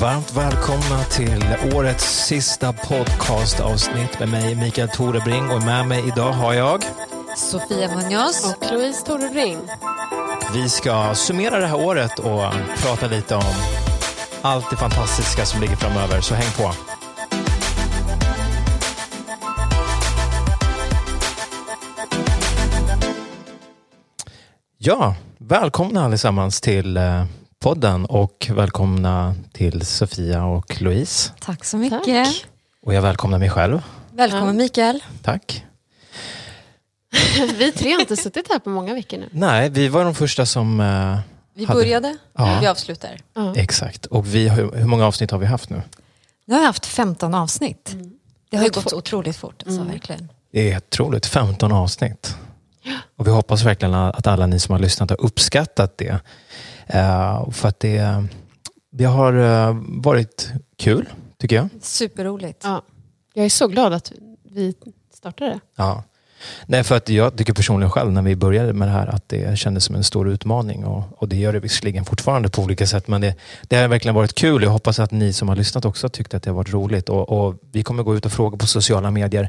Varmt välkomna till årets sista podcastavsnitt med mig Mikael Torebring och med mig idag har jag Sofia Munoz. Och Louise Torrebring. Vi ska summera det här året och prata lite om allt det fantastiska som ligger framöver, så häng på. Ja, välkomna allesammans till eh, podden och välkomna till Sofia och Louise. Tack så mycket. Tack. Och jag välkomnar mig själv. Välkommen Ja. Mikael. Tack. Vi tre har inte suttit här på många veckor nu. Nej, vi var de första som... eh, Vi Hade- började, Ja. vi avslutar. Ja. Exakt. Och vi, hur, hur många avsnitt har vi haft nu? Nu har vi haft 15 avsnitt. Det har ju Gått fort. otroligt fort. Alltså, verkligen. Det är otroligt, 15 avsnitt. Och vi hoppas verkligen att alla ni som har lyssnat har uppskattat det. Eh, för att det, det har eh, varit kul, tycker jag. Superroligt. Ja. Jag är så glad att vi startade. Ja. Nej, för att jag tycker personligen själv när vi började med det här att det kändes som en stor utmaning och, och det gör det visserligen fortfarande på olika sätt men det, det har verkligen varit kul. Jag hoppas att ni som har lyssnat också tyckte att det har varit roligt och, och vi kommer gå ut och fråga på sociala medier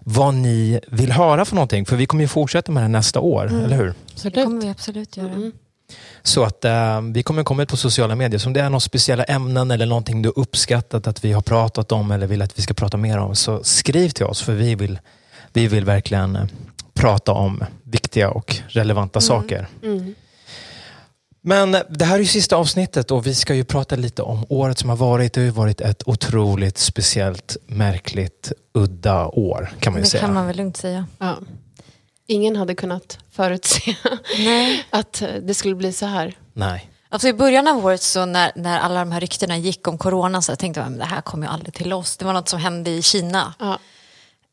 vad ni vill höra för någonting för vi kommer ju fortsätta med det nästa år, eller hur? Det kommer vi absolut göra. Mm. Så att eh, vi kommer komma ut på sociala medier. Så om det är några speciella ämnen eller någonting du uppskattat att vi har pratat om eller vill att vi ska prata mer om så skriv till oss för vi vill, vi vill verkligen eh, prata om viktiga och relevanta saker. Mm. Men det här är ju sista avsnittet och vi ska ju prata lite om året som har varit. Det har ju varit ett otroligt speciellt, märkligt, udda år kan man ju Det säga. kan man väl lugnt säga. Ja. Ingen hade kunnat förutse Nej. att det skulle bli så här. Nej. Alltså I början av året så när, när alla de här ryktena gick om corona så tänkte jag att det här kommer ju aldrig till oss. Det var något som hände i Kina. Ja.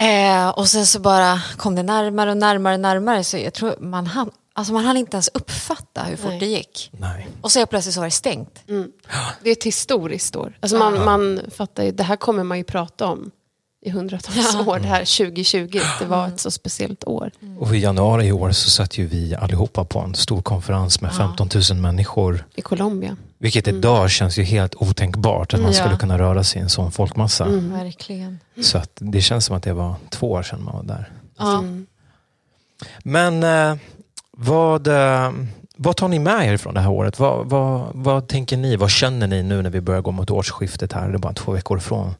Eh, och sen så bara kom det närmare och närmare och närmare. Så jag tror man hann, alltså man hann inte ens uppfatta hur fort Nej. det gick. Nej. Och så helt plötsligt så var det stängt. Det är ett historiskt år. Alltså man, man fattar ju, det här kommer man ju prata om i hundratals Ja. år. Det här 2020, det var ett så speciellt år. Och i januari i år så satt ju vi allihopa på en stor konferens med 15 000 människor. I Colombia. Vilket idag känns ju helt otänkbart att man Ja. skulle kunna röra sig i en sån folkmassa. Verkligen. Så att det känns som att det var två år sedan man var där. Ja. Mm. Men eh, vad, eh, vad tar ni med er från det här året? Vad, vad, vad tänker ni? Vad känner ni nu när vi börjar gå mot årsskiftet här? Det är bara två veckor ifrån.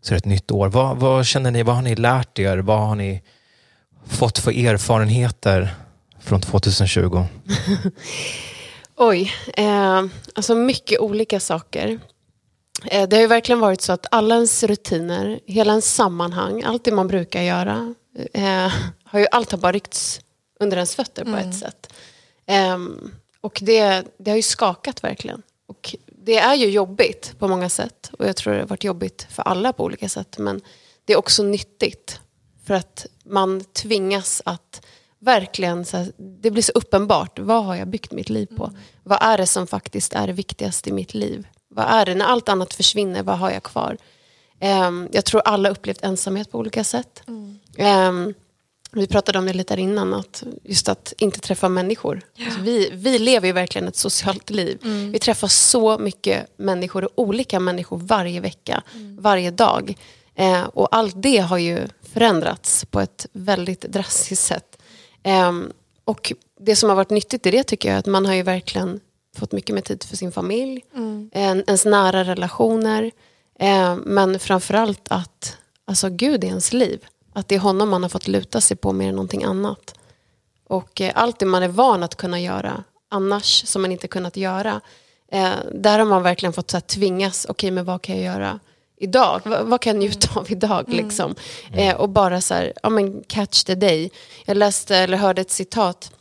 Så är det ett nytt år. Vad, vad känner ni? Vad har ni lärt er? Vad har ni fått för erfarenheter från 2020? Oj, eh, alltså mycket olika saker. Eh, det har ju verkligen varit så att alla ens rutiner, hela ens sammanhang, allt det man brukar göra, eh, har ju allt har bara ryckts under ens fötter på ett sätt. Ehm, och det, det har ju skakat verkligen. Och det är ju jobbigt på många sätt. Och jag tror det har varit jobbigt för alla på olika sätt. Men det är också nyttigt. För att man tvingas att verkligen, så här, det blir så uppenbart. Vad har jag byggt mitt liv på? Vad är det som faktiskt är det viktigaste i mitt liv? Vad är det, när allt annat försvinner, vad har jag kvar? Ehm, jag tror alla upplevt ensamhet på olika sätt. Ehm, vi pratade om det lite här innan, att just att inte träffa människor. Alltså vi, vi lever ju verkligen ett socialt liv. Vi träffar så mycket människor och olika människor varje vecka, varje dag. Eh, och allt det har ju förändrats på ett väldigt drastiskt sätt. Ehm, och det som har varit nyttigt i det tycker jag är att man har ju verkligen fått mycket mer tid för sin familj, en, ens nära relationer. Eh, men framförallt att alltså, Gud är ens liv. Att det är honom man har fått luta sig på mer än någonting annat. Och eh, allt det man är van att kunna göra annars som man inte kunnat göra. Eh, där har man verkligen fått så här, tvingas, okej men vad kan jag göra idag? V- vad kan jag njuta av idag? Liksom? Eh, och bara så här, ja men catch the day. Jag läste eller hörde ett citat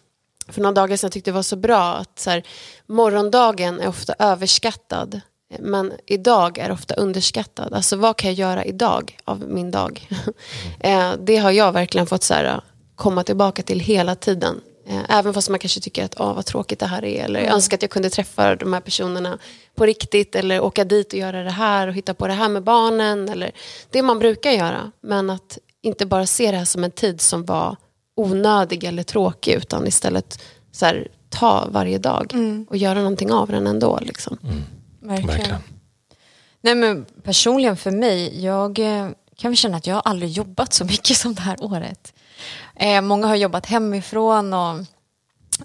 för några dagar sedan jag tyckte det var så bra att så här, morgondagen är ofta överskattad men idag är ofta underskattad. Alltså vad kan jag göra idag av min dag? eh, det har jag verkligen fått så här, komma tillbaka till hela tiden. Eh, även fast man kanske tycker att vad tråkigt det här är. Eller jag önskar att jag kunde träffa de här personerna på riktigt. Eller åka dit och göra det här och hitta på det här med barnen. Eller det man brukar göra. Men att inte bara se det här som en tid som var onödig eller tråkig. Utan istället så här, ta varje dag och göra någonting av den ändå. Liksom. Verkligen. Verkligen. Nej, men personligen för mig, jag eh, kan väl känna att jag har aldrig jobbat så mycket som det här året. Eh, många har jobbat hemifrån, och,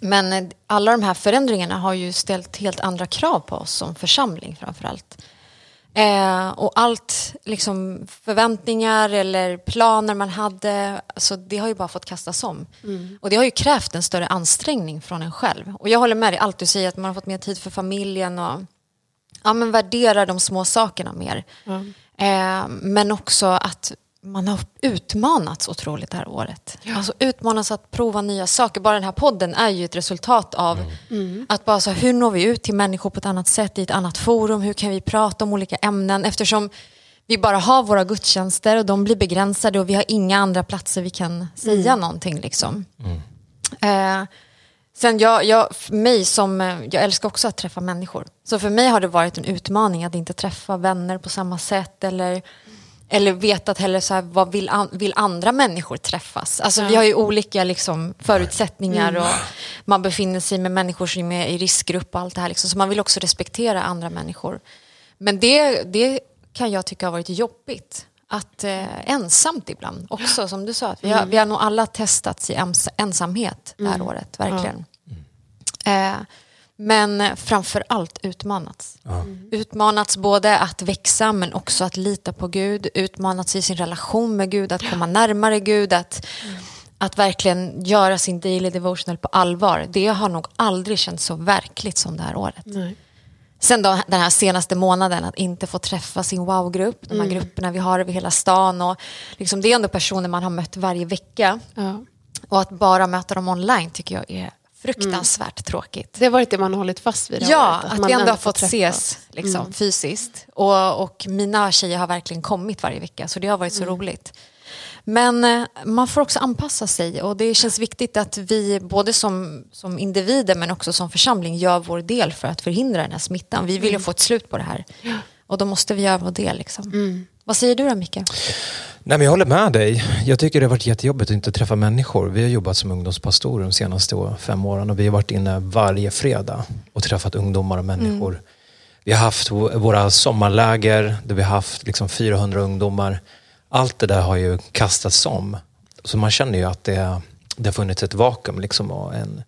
men eh, alla de här förändringarna har ju ställt helt andra krav på oss som församling framför allt. Eh, och allt, liksom förväntningar eller planer man hade, alltså det har ju bara fått kastas om. Och det har ju krävt en större ansträngning från en själv. Och jag håller med dig, allt du säger, att man har fått mer tid för familjen och ja, men värdera de små sakerna mer. Eh, men också att man har utmanats otroligt det här året. Alltså utmanats att prova nya saker. Bara den här podden är ju ett resultat av att bara så hur når vi ut till människor på ett annat sätt i ett annat forum? Hur kan vi prata om olika ämnen? Eftersom vi bara har våra gudstjänster och de blir begränsade och vi har inga andra platser vi kan säga någonting. Liksom. Eh, sen jag, jag, för mig som, eh, jag älskar också att träffa människor. Så för mig har det varit en utmaning att inte träffa vänner på samma sätt eller, eller veta att heller så här, vad vill, an, vill andra människor träffas? Alltså vi har ju olika liksom, förutsättningar och man befinner sig med människor som är i riskgrupp och allt det här. Liksom, så man vill också respektera andra människor. Men det, det kan jag tycka har varit jobbigt. Att eh, ensamt ibland också, som du sa. Att vi, har, vi har nog alla testats i ens, ensamhet det här året, verkligen. Eh, men framför allt utmanats. Utmanats både att växa men också att lita på Gud. Utmanats i sin relation med Gud, att komma närmare Gud. Att, att verkligen göra sin daily devotional på allvar. Det har nog aldrig känts så verkligt som det här året. Nej. Sen då, den här senaste månaden, att inte få träffa sin wow-grupp, de här grupperna vi har över hela stan. Och liksom, det är ändå personer man har mött varje vecka. Ja. Och att bara möta dem online tycker jag är fruktansvärt tråkigt. Det har varit det man har hållit fast vid Ja, året, att, man vi ändå har fått ses liksom, fysiskt. Och, och mina tjejer har verkligen kommit varje vecka, så det har varit så roligt. Men eh, man får också anpassa sig och det känns viktigt att vi både som, som individer men också som församling gör vår del för att förhindra den här smittan. Vi vill ju få ett slut på det här. Och då måste vi göra vår del. Liksom. Vad säger du då Micke? Nej, men jag håller med dig. Jag tycker det har varit jättejobbigt att inte träffa människor. Vi har jobbat som ungdomspastorer de senaste fem åren och vi har varit inne varje fredag och träffat ungdomar och människor. Vi har haft våra sommarläger där vi har haft liksom 400 ungdomar. Allt det där har ju kastats om. Så man känner ju att det, det har funnits ett vakuum. Liksom och en,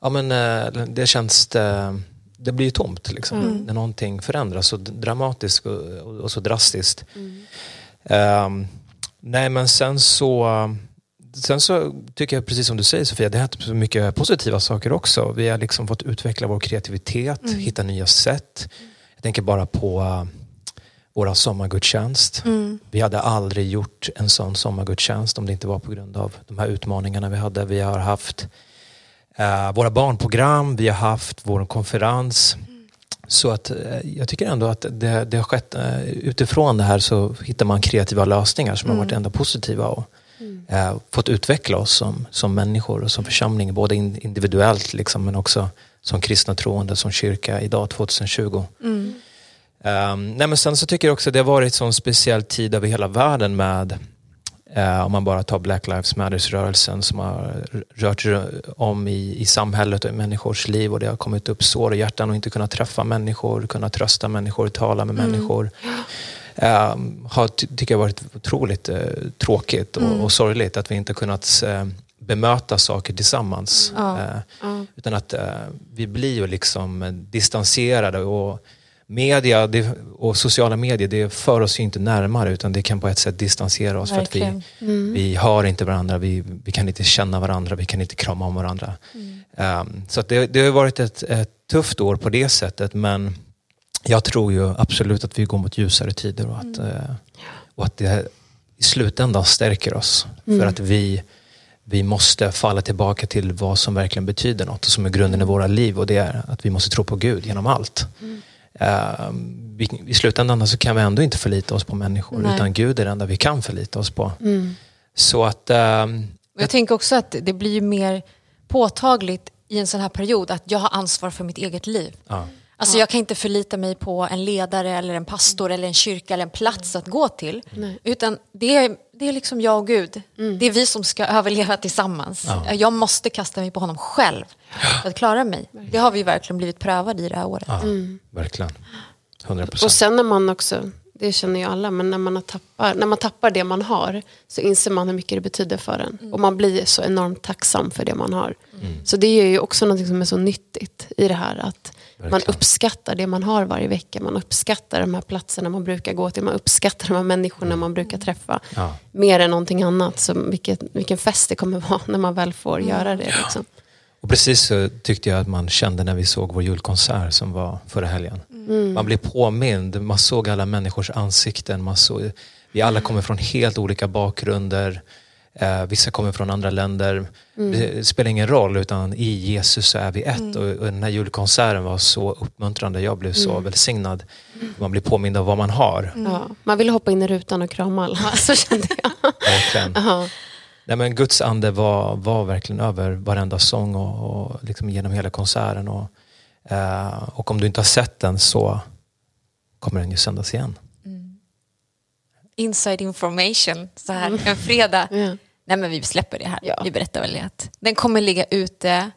ja, men, eh, det känns... Det, det blir ju tomt liksom. när någonting förändras så dramatiskt och, och, så drastiskt. Ehm, nej men sen så Sen så tycker jag precis som du säger Sofia, det har hänt så mycket positiva saker också. Vi har liksom fått utveckla vår kreativitet, hitta nya sätt. Jag tänker bara på våra sommargudstjänst. Vi hade aldrig gjort en sån sommargudstjänst om det inte var på grund av de här utmaningarna vi hade. Vi har haft eh, våra barnprogram, vi har haft vår konferens. Så att eh, jag tycker ändå att det, det har skett, eh, utifrån det här så hittar man kreativa lösningar som har varit ändå positiva och eh, fått utveckla oss som, som människor och som församling, både in, individuellt liksom, men också som kristna troende, som kyrka idag 2020. Um, nej men sen så tycker jag också det har varit en sån speciell tid över hela världen med eh, om man bara tar Black Lives Matters-rörelsen som har rört rö- om i, i samhället och i människors liv och det har kommit upp sår i hjärtan och inte kunnat träffa människor, kunna trösta människor, tala med människor. Um, har, ty, tycker jag varit otroligt eh, tråkigt och, och sorgligt att vi inte kunnat eh, bemöta saker tillsammans. Eh, Utan att vi blir ju liksom distanserade och media det, och sociala medier det för oss ju inte närmare utan det kan på ett sätt distansera oss Verkligen. för att vi, vi hör inte varandra, vi, vi kan inte känna varandra, vi kan inte krama om varandra. Um, så det, det har varit ett, ett tufft år på det sättet men jag tror ju absolut att vi går mot ljusare tider och att, eh, och att det i slutändan stärker oss. För att vi, vi måste falla tillbaka till vad som verkligen betyder något och som är grunden i våra liv och det är att vi måste tro på Gud genom allt. Eh, vi, I slutändan så kan vi ändå inte förlita oss på människor Nej. utan Gud är det enda vi kan förlita oss på. Så att Och jag tänker också att det blir ju mer påtagligt i en sån här period att jag har ansvar för mitt eget liv. ja. Alltså jag kan inte förlita mig på en ledare eller en pastor eller en kyrka eller en plats att gå till. Utan det är, det är liksom jag och Gud. Det är vi som ska överleva tillsammans. Jag måste kasta mig på honom själv för att klara mig. Det har vi verkligen blivit prövade i det här året. Ja, verkligen. 100 Och procent. sen när man också, det känner ju alla, men när man, tappar, när man tappar det man har så inser man hur mycket det betyder för en. Och man blir så enormt tacksam för det man har. Så det är ju också något som är så nyttigt i det här. Att man uppskattar det man har varje vecka. Man uppskattar de här platserna man brukar gå till. Man uppskattar de här människorna man brukar träffa. Ja. Mer än någonting annat. Så vilket, vilken fest det kommer vara när man väl får göra det. Liksom. Och precis så tyckte jag att man kände när vi såg vår julkonsert som var förra helgen. Man blev påmind, man såg alla människors ansikten. Man såg, vi alla kommer från helt olika bakgrunder. Eh, vissa kommer från andra länder. Det spelar ingen roll, utan i Jesus så är vi ett. Och, och den här julkonserten var så uppmuntrande. Jag blev så välsignad. Man blir påmind av vad man har. Ja, man ville hoppa in i rutan och krama alla. Så kände jag. Verkligen. Ja. Nej, men Guds ande var, var verkligen över varenda sång och, och liksom genom hela konserten. Och, eh, och om du inte har sett den så kommer den ju sändas igen. Inside information, så här en fredag. Ja. Nej men vi släpper det här, Ja. vi berättar väl det. att Den kommer ligga ute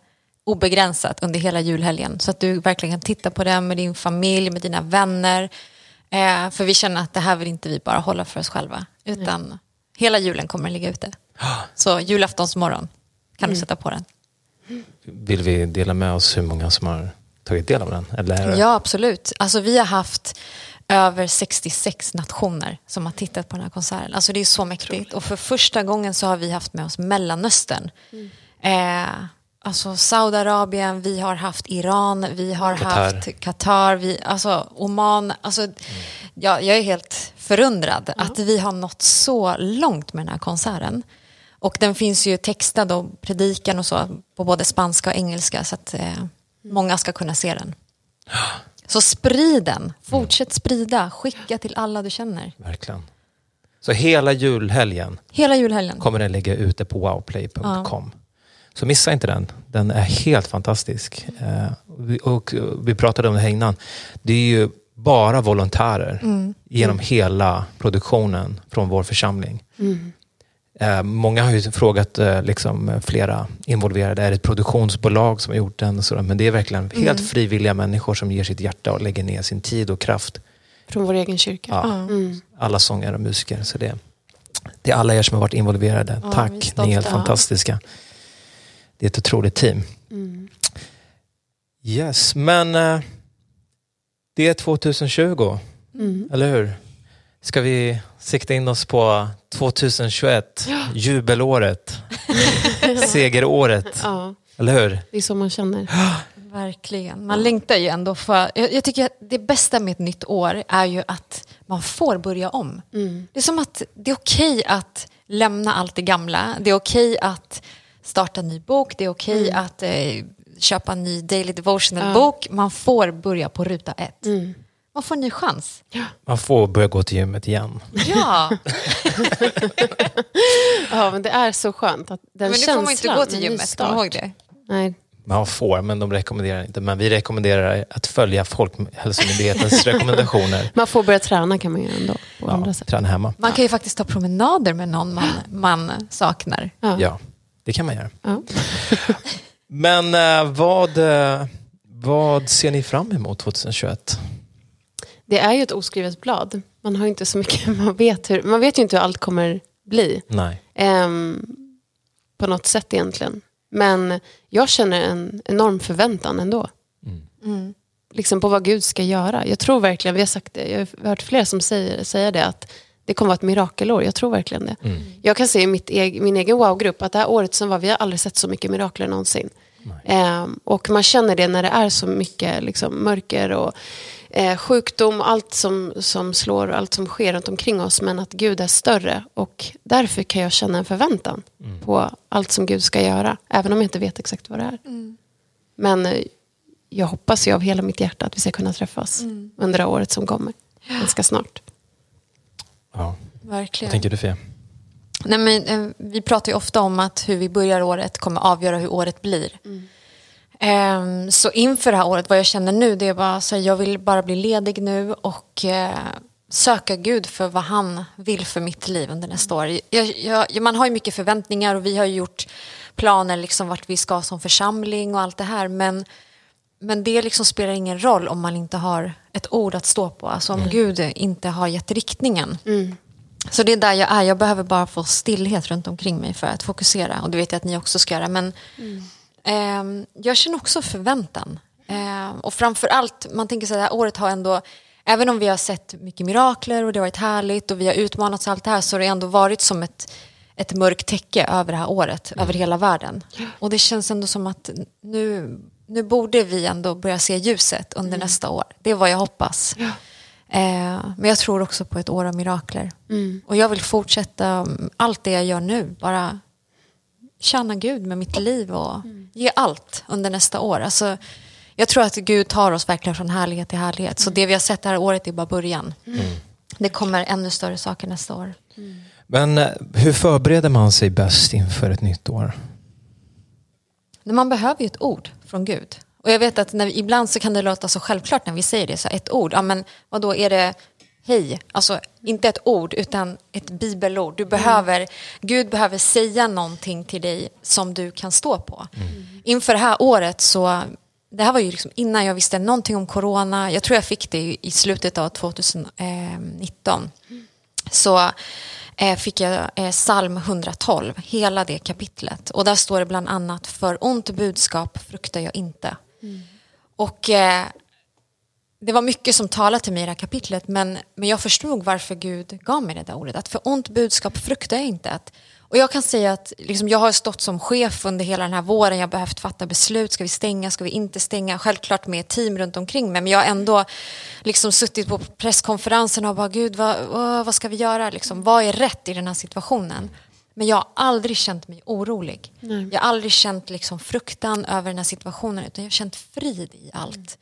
obegränsat under hela julhelgen. Så att du verkligen kan titta på den med din familj, med dina vänner. Eh, för vi känner att det här vill inte vi bara hålla för oss själva. Utan hela julen kommer den ligga ute. Så julaftonsmorgon kan du sätta på den. Vill vi dela med oss hur många som har tagit del av den? Eller är det- Ja, absolut. Alltså, vi har haft över 66 nationer som har tittat på den här konserten. Alltså, det är så mäktigt. Och för första gången så har vi haft med oss Mellanöstern. Eh, alltså Saudiarabien, vi har haft Iran, vi har Qatar. haft Qatar, vi, alltså Oman. Alltså, ja, jag är helt förundrad att vi har nått så långt med den här konserten. Och den finns ju textad och predikan och så på både spanska och engelska så att eh, många ska kunna se den. Så sprid den, fortsätt sprida, skicka till alla du känner. Verkligen. Så hela julhelgen Hela julhelgen. kommer den ligga ute på wowplay.com. Så missa inte den. Den är helt fantastisk. Eh, vi- och vi pratade om det här innan. Det är ju bara volontärer genom hela produktionen från vår församling. Eh, många har ju frågat eh, liksom, eh, flera involverade, är det ett produktionsbolag som har gjort den? Men det är verkligen helt frivilliga människor som ger sitt hjärta och lägger ner sin tid och kraft. Från vår egen kyrka. Ja. Mm. Alla sångare och musiker. Så det, det är alla er som har varit involverade. Ja, Tack, ni är helt fantastiska. Det är ett otroligt team. Mm. Yes, men eh, det är 2020, Mm. eller hur? Ska vi sikta in oss på 2021, jubelåret, segeråret, Ja, eller hur? det är så man känner. Verkligen. Man längtar ju ändå för... Jag, jag tycker att det bästa med ett nytt år är ju att man får börja om. Mm. Det är som att det är okej att lämna allt det gamla. Det är okej att starta en ny bok. Det är okej att eh, köpa en ny daily devotional-bok. Man får börja på ruta ett. Mm. Man får en ny chans. Man får börja gå till gymmet igen. Ja, Ja, men det är så skönt. Att den men nu känslan får man inte gå till gymmet. Kom ihåg det. Nej. Man får, men de rekommenderar inte. Men vi rekommenderar att följa Folkhälsomyndighetens rekommendationer. Man får börja träna kan man ju ändå på andra Ja, sätt. träna hemma. Man kan ju faktiskt ta promenader med någon man, man saknar. Ja. Ja, det kan man göra. Ja. Men eh, vad, eh, vad ser ni fram emot 2021? Det är ju ett oskrivet blad. Man har ju inte så mycket, man vet, hur, man vet ju inte hur allt kommer bli. Nej. Ehm, på något sätt egentligen. Men jag känner en enorm förväntan ändå. Mm. Liksom på vad Gud ska göra. Jag tror verkligen, vi har sagt det, jag har hört flera som säger, säger det, att det kommer vara ett mirakelår. Jag tror verkligen det. Mm. Jag kan se i mitt eg, min egen wow-grupp att det här året som var, vi har aldrig sett så mycket mirakler någonsin. Ehm, och man känner det när det är så mycket liksom, mörker och eh, sjukdom, allt som, som slår och allt som sker runt omkring oss. Men att Gud är större och därför kan jag känna en förväntan på allt som Gud ska göra. Även om jag inte vet exakt vad det är. Men eh, jag hoppas ju av hela mitt hjärta att vi ska kunna träffas under det året som kommer. Ganska snart. Ja. Verkligen. Vad tänker du Fia? Nej, men, eh, vi pratar ju ofta om att hur vi börjar året kommer avgöra hur året blir. Ehm, så inför det här året, vad jag känner nu, det är bara så jag vill bara bli ledig nu och eh, söka Gud för vad han vill för mitt liv under nästa år. Jag, jag, man har ju mycket förväntningar och vi har gjort planer liksom vart vi ska som församling och allt det här. Men, men det liksom spelar ingen roll om man inte har ett ord att stå på. Alltså om Gud inte har gett riktningen. Så det är där jag är. Jag behöver bara få stillhet runt omkring mig för att fokusera. Och det vet jag att ni också ska göra. Men ehm, jag känner också förväntan. Ehm, och framför allt, man tänker så här, året har ändå, även om vi har sett mycket mirakler och det har varit härligt och vi har utmanats allt det här så har det ändå varit som ett, ett mörkt täcke över det här året, över hela världen. Och det känns ändå som att nu, nu borde vi ändå börja se ljuset under nästa år. Det är vad jag hoppas. Eh, men jag tror också på ett år av mirakler. Och jag vill fortsätta mm, allt det jag gör nu. Bara tjäna Gud med mitt liv och ge allt under nästa år. Alltså, jag tror att Gud tar oss verkligen från härlighet till härlighet. Så det vi har sett det här året är bara början. Det kommer ännu större saker nästa år. Men eh, hur förbereder man sig bäst inför ett nytt år? Men man behöver ju ett ord från Gud. Och jag vet att när vi, ibland så kan det låta så självklart när vi säger det, så ett ord. Ja, men vad då är det hej? Alltså inte ett ord utan ett bibelord. Du behöver, Gud behöver säga någonting till dig som du kan stå på. Inför det här året så, det här var ju liksom innan jag visste någonting om corona. Jag tror jag fick det i slutet av 2019. Så eh, fick jag eh, psalm 112, hela det kapitlet. Och där står det bland annat, för ont budskap fruktar jag inte. Och eh, det var mycket som talade till mig i det här kapitlet, men, men jag förstod varför Gud gav mig det där ordet. Att för ont budskap fruktar jag inte. Att, och jag kan säga att liksom, jag har stått som chef under hela den här våren, jag har behövt fatta beslut, ska vi stänga, ska vi inte stänga? Självklart med ett team runt omkring mig, men jag har ändå liksom suttit på presskonferensen och bara, Gud, vad, vad, ska vi göra? Liksom, vad är rätt i den här situationen? Men jag har aldrig känt mig orolig. Jag har aldrig känt liksom fruktan över den här situationen, utan jag har känt frid i allt.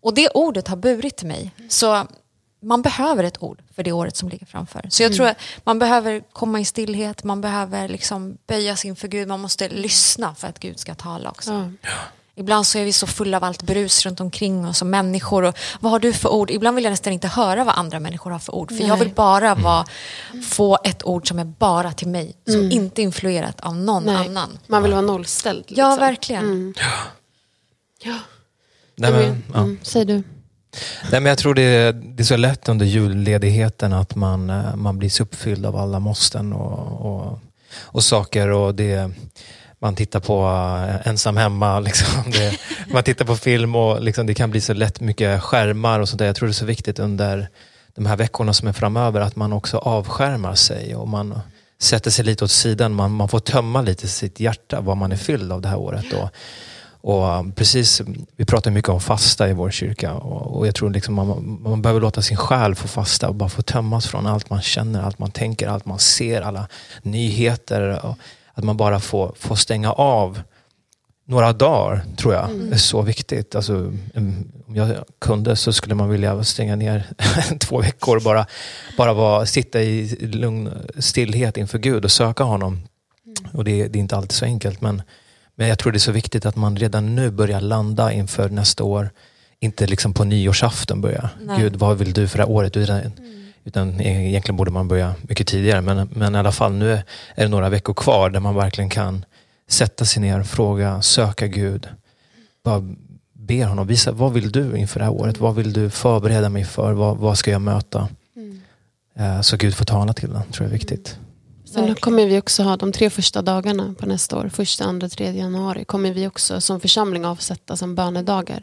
Och det ordet har burit mig. Så man behöver ett ord för det året som ligger framför. Så jag tror att man behöver komma i stillhet, man behöver liksom böja sig inför Gud, man måste lyssna för att Gud ska tala också. Ibland så är vi så fulla av allt brus runt omkring oss och människor. Och vad har du för ord? Ibland vill jag nästan inte höra vad andra människor har för ord. För jag vill bara vara, få ett ord som är bara till mig. Som inte är influerat av någon Nej. annan. Man vill vara nollställd. Liksom. Ja, verkligen. Ja. Nej, men, ja. Mm, säg du. Nej, men jag tror det är, det är så lätt under julledigheten att man, eh, man blir så uppfylld av alla måsten och, och, och saker. Och det, man tittar på eh, ensam hemma, liksom. det, man tittar på film och liksom, det kan bli så lätt mycket skärmar och sånt där. Jag tror det är så viktigt under de här veckorna som är framöver att man också avskärmar sig och man sätter sig lite åt sidan. Man, man får tömma lite sitt hjärta vad man är fylld av det här året. Och, och precis, vi pratar mycket om fasta i vår kyrka och, jag tror liksom man, man behöver låta sin själ få fasta och bara få tömmas från allt man känner, allt man tänker, allt man ser, alla nyheter. Och att man bara får, får stänga av några dagar, tror jag, är så viktigt. Alltså, um, om jag kunde så skulle man vilja stänga ner två veckor och bara, bara vara, sitta i lugn stillhet inför Gud och söka honom. Och det, det är inte alltid så enkelt, men, men jag tror det är så viktigt att man redan nu börjar landa inför nästa år. Inte liksom på nyårsafton börja. Nej. Gud, vad vill du för det här året? Utan, utan egentligen borde man börja mycket tidigare. Men, men i alla fall, nu är det några veckor kvar där man verkligen kan sätta sig ner, fråga, söka Gud. Bara be honom, visa vad vill du inför det här året? Vad vill du förbereda mig för? Vad, vad ska jag möta? Eh, Så Gud får tala till den, tror jag är viktigt. Sen kommer vi också ha de tre första dagarna på nästa år, första, andra, tredje januari, kommer vi också som församling avsätta som bönedagar.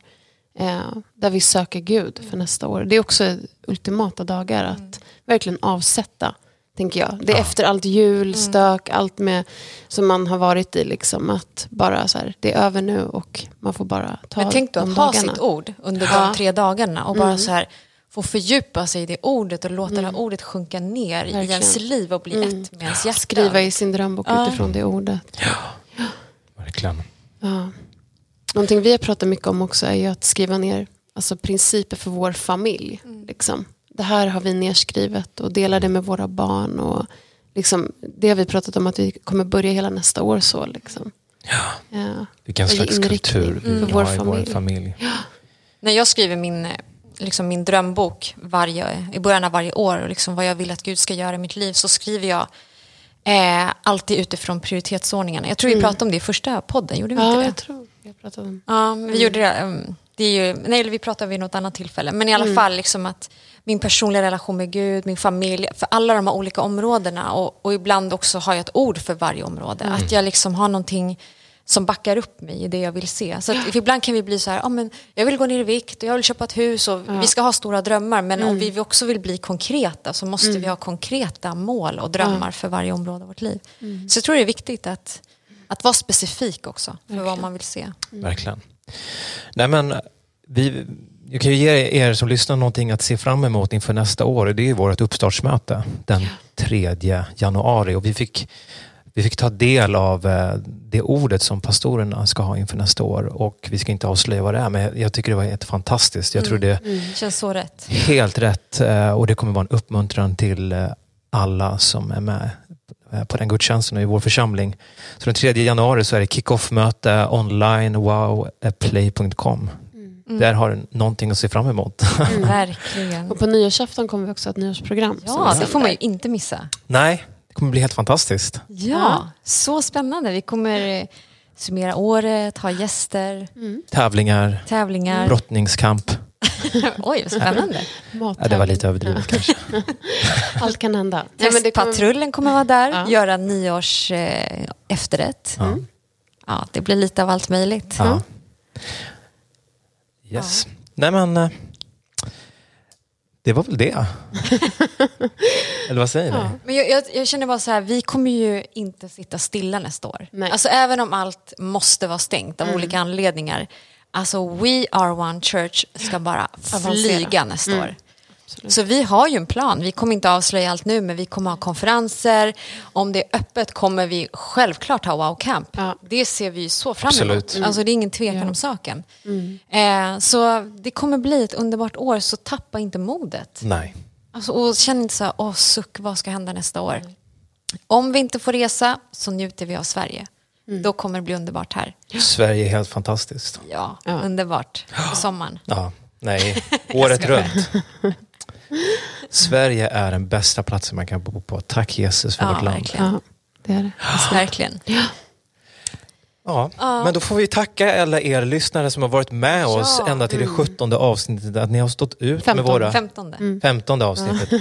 Eh, där vi söker Gud för nästa år. Det är också ultimata dagar att verkligen avsätta, tänker jag. Det är efter allt jul, stök, allt med som man har varit i, liksom, att bara så här, det är över nu och man får bara ta Men tänk då de att ha dagarna. sitt ord under Ja. de tre dagarna och bara så här få fördjupa sig i det ordet och låta det här ordet sjunka ner i Verkligen. ens liv och bli ett med ens hjärta. Skriva i sin drömbok Ja. utifrån det ordet. Verkligen. Ja. Någonting vi har pratat mycket om också är ju att skriva ner alltså, principer för vår familj. Liksom. Det här har vi nerskrivet och delar det med våra barn. Och, liksom, det har vi pratat om att vi kommer börja hela nästa år så. Liksom. Ja. Vilken slags kultur vi för vill vår ha i vår familj. familj. När jag skriver min, eh, liksom min drömbok varje, i början av varje år och liksom vad jag vill att Gud ska göra i mitt liv så skriver jag eh, alltid utifrån prioritetsordningarna. Jag tror vi pratade om det i första podden, gjorde vi ja, inte det? jag tror vi pratat om Ja, men vi gjorde det. um, det är ju, nej, vi pratar vid något annat tillfälle, men i alla fall liksom att min personliga relation med Gud, min familj, för alla de här olika områdena och, och ibland också har jag ett ord för varje område. Att jag liksom har någonting som backar upp mig i det jag vill se. Så att ibland kan vi bli så här, ah, men jag vill gå ner i vikt och jag vill köpa ett hus och vi ska ha stora drömmar. Men om vi också vill bli konkreta så måste vi ha konkreta mål och drömmar för varje område av vårt liv. Så jag tror det är viktigt att, att vara specifik också för vad man vill se. Verkligen. Nej, men vi, jag kan ju ge er som lyssnar någonting att se fram emot inför nästa år. Det är ju vårt uppstartsmöte den 3 januari. Och vi fick, vi fick ta del av eh, det ordet som pastorerna ska ha inför nästa år. Och vi ska inte avslöja vad det är, men jag tycker det var helt fantastiskt. Jag tror det Känns så rätt. helt rätt eh, och det kommer vara en uppmuntran till eh, alla som är med på den gudstjänsten och i vår församling. Så den 3 januari så är det kick-off-möte online wowplay.com. Där har du någonting att se fram emot. Verkligen. Och på nyårsafton kommer vi också ha ett nyårsprogram. Ja, det får man ju inte missa. Nej, kommer bli helt fantastiskt. Ja, så spännande. Vi kommer eh, summera året, ha gäster, Tävlingar, tävlingar. brottningskamp. Oj, vad spännande. Ja, det var lite överdrivet kanske. Allt kan hända. Nej, men det kommer- Testpatrullen kommer vara där, Ja. göra nyårs eh, efterrätt. Ja. Ja, det blir lite av allt möjligt. Ja. Yes. Nej men, eh, det var väl det. Eller vad säger ni? Men jag, jag, jag känner bara så här, vi kommer ju inte sitta stilla nästa år. Nej. Alltså även om allt måste vara stängt av olika anledningar. Alltså We Are One Church ska bara flyga nästa år. Så vi har ju en plan. Vi kommer inte avslöja allt nu, men vi kommer ha konferenser. Om det är öppet kommer vi självklart ha Wow Camp. Ja. Det ser vi ju så fram emot. Absolut. Alltså det är ingen tvekan om saken. Eh, så det kommer bli ett underbart år, så tappa inte modet. Nej. Alltså, och känn inte så här, åh suck, vad ska hända nästa år? Om vi inte får resa så njuter vi av Sverige. Då kommer det bli underbart här. Sverige är helt fantastiskt. Ja, Ja. underbart. På sommaren. Ja, nej, året runt. Sverige är den bästa platsen man kan bo på. Tack Jesus för Ja, vårt land. verkligen. Ja, det är det. Verkligen. Ja, men då får vi tacka alla er lyssnare som har varit med oss Ja. ända till det sjuttonde avsnittet. Att ni har stått ut Femtonde. med våra... Femtonde. Femtonde avsnittet.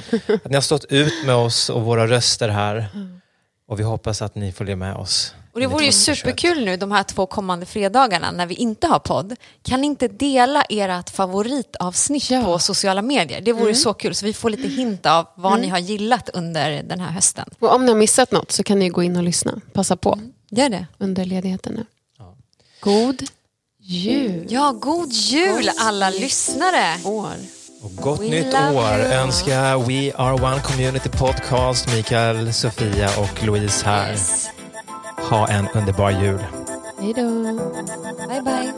Att ni har stått ut med oss och våra röster här. Och vi hoppas att ni följer med oss. Och det vore ju 2021. superkul nu de här två kommande fredagarna när vi inte har podd. Kan ni inte dela ert favoritavsnitt Ja. på sociala medier? Det vore så kul så vi får lite hint av vad ni har gillat under den här hösten. Och om ni har missat något så kan ni gå in och lyssna. Passa på Gör det. under ledigheten nu. God jul. Ja, god jul alla lyssnare! År. Och gott We nytt år you. önskar We Are One Community Podcast, Mikael, Sofia och Louise här. Ha en underbar jul. Hej då. Bye bye.